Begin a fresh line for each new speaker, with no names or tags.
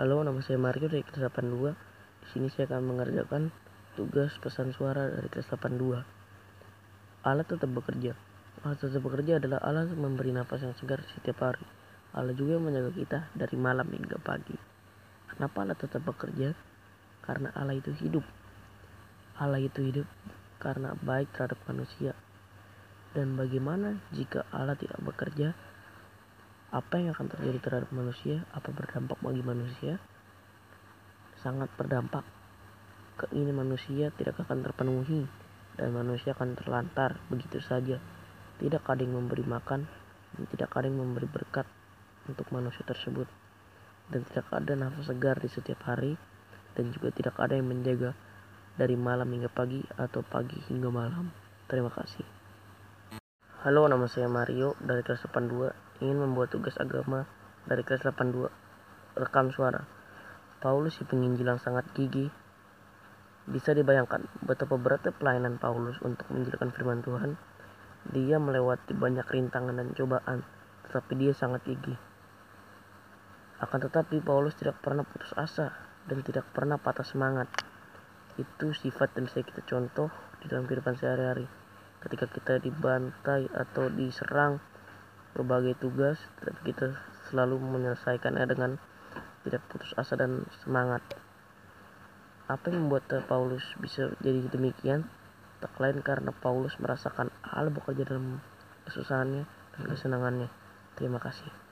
Halo, nama saya Mario dari kelas 82. Di sini saya akan mengerjakan tugas pesan suara dari kelas 82. Alat tetap bekerja. Alat tetap bekerja adalah alat memberi nafas yang segar setiap hari. Alat juga yang menjaga kita dari malam hingga pagi. Kenapa alat tetap bekerja? Karena alat itu hidup. Alat itu hidup karena baik terhadap manusia. Dan bagaimana jika alat tidak bekerja? Apa yang akan terjadi terhadap manusia, apa berdampak bagi manusia, sangat berdampak. Keinginan manusia tidak akan terpenuhi dan manusia akan terlantar begitu saja. Tidak ada yang memberi makan dan tidak ada yang memberi berkat untuk manusia tersebut. Dan tidak ada nafas segar di setiap hari dan juga tidak ada yang menjaga dari malam hingga pagi atau pagi hingga malam. Terima kasih. Halo, nama saya Mario dari kelas 82 ingin membuat tugas agama dari kelas 82 rekam suara. Paulus si penginjil yang sangat gigih. Bisa dibayangkan betapa beratnya pelayanan Paulus untuk menjelaskan firman Tuhan. Dia melewati banyak rintangan dan cobaan, tetapi dia sangat gigih. Akan tetapi Paulus tidak pernah putus asa dan tidak pernah patah semangat. Itu sifat yang bisa kita contoh di dalam kehidupan sehari-hari. Ketika kita dibantai atau diserang, berbagai tugas tetapi kita selalu menyelesaikannya dengan tidak putus asa dan semangat. Apa yang membuat Paulus bisa jadi demikian? Tak lain karena Paulus merasakan Allah bekerja dalam kesusahannya dan kesenangannya. Terima kasih